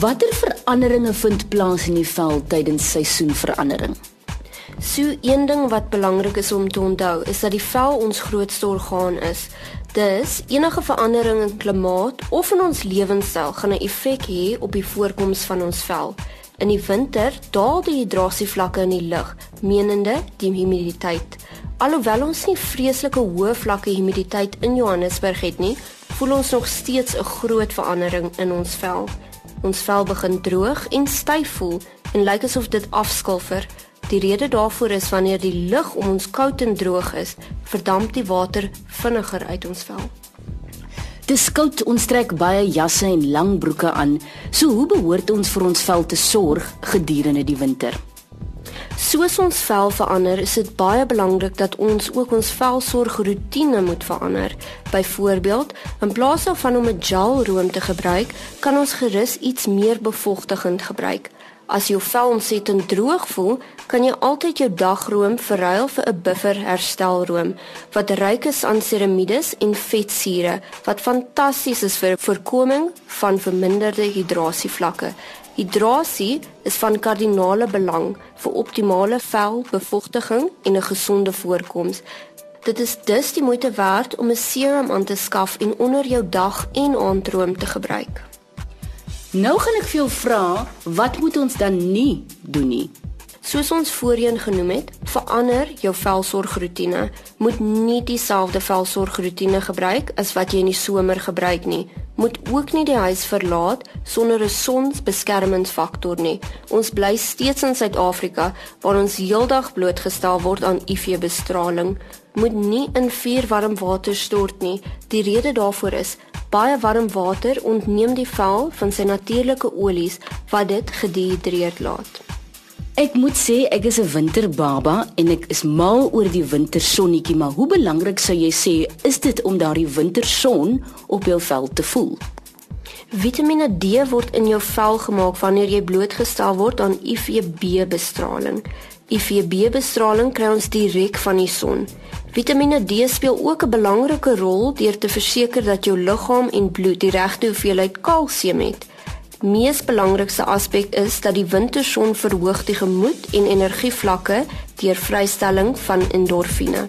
Watter veranderinge vind plaas in die vel tydens seisoenverandering? So een ding wat belangrik is om te onthou, is dat die vel ons grootste orgaan is. Dus enige verandering in klimaat of in ons lewenstyl gaan 'n effek hê op die voorkoms van ons vel. In die winter daal die hidrasievlakke in die lug, menende die humiditeit. Alhoewel ons nie vreeslike hoë vlakke humiditeit in Johannesburg het nie, voel ons nog steeds 'n groot verandering in ons vel. Ons vel begin droog en styf voel en lyk asof dit afskilfer. Die rede daarvoor is wanneer die lug om ons koud en droog is, verdamp die water vinniger uit ons vel. Dis koud, ons trek baie jasse en lang broeke aan. So hoe behoort ons vir ons vel te sorg gedurende die winter? Soos ons vel verander, is dit baie belangrik dat ons ook ons velsorgroetine moet verander. Byvoorbeeld, in plaas daarvan om 'n gelroom te gebruik, kan ons gerus iets meer bevochtigend gebruik. As jou vel ontsettend droog voel, kan jy altyd jou dagroom verruil vir 'n buffer herstelroom wat ryk is aan seramides en vetsure wat fantasties is vir voorkoming van verminderde hidrasievlakke. Hidrasie is van kardinale belang vir optimale velbevochtiging en 'n gesonde voorkoms. Dit is dus die moeite werd om 'n serum aan te skaf en onder jou dag- en aandroom te gebruik. Nou gaan ek vir jou vra, wat moet ons dan nie doen nie? Soos ons voorheen genoem het, verander jou velsorgroetine. Moet nie dieselfde velsorgroetine gebruik as wat jy in die somer gebruik nie. Moet ook nie die huis verlaat sonder 'n sonsbeskermingsfaktor nie. Ons bly steeds in Suid-Afrika waar ons heeldag blootgestel word aan UV-bestraling. Moet nie in vuurwarm water stort nie. Die rede daarvoor is baie warm water ontneem die vel van sy natuurlike olies wat dit gedehidreerd laat. Ek moet sê ek is 'n winterbaba en ek is mal oor die wintersonnetjie, maar hoe belangrik sou jy sê is dit om daardie winterson op jou vel te voel? Vitamiene D word in jou vel gemaak wanneer jy blootgestel word aan UVB-bestraling. UVB-bestraling kry ons direk van die son. Vitamiene D speel ook 'n belangrike rol deur te verseker dat jou liggaam en bloed die regte hoeveelheid kalsium het mees belangrikste aspek is dat die winterson verhoog die gemoed en energievlakke deur vrystelling van endorfine.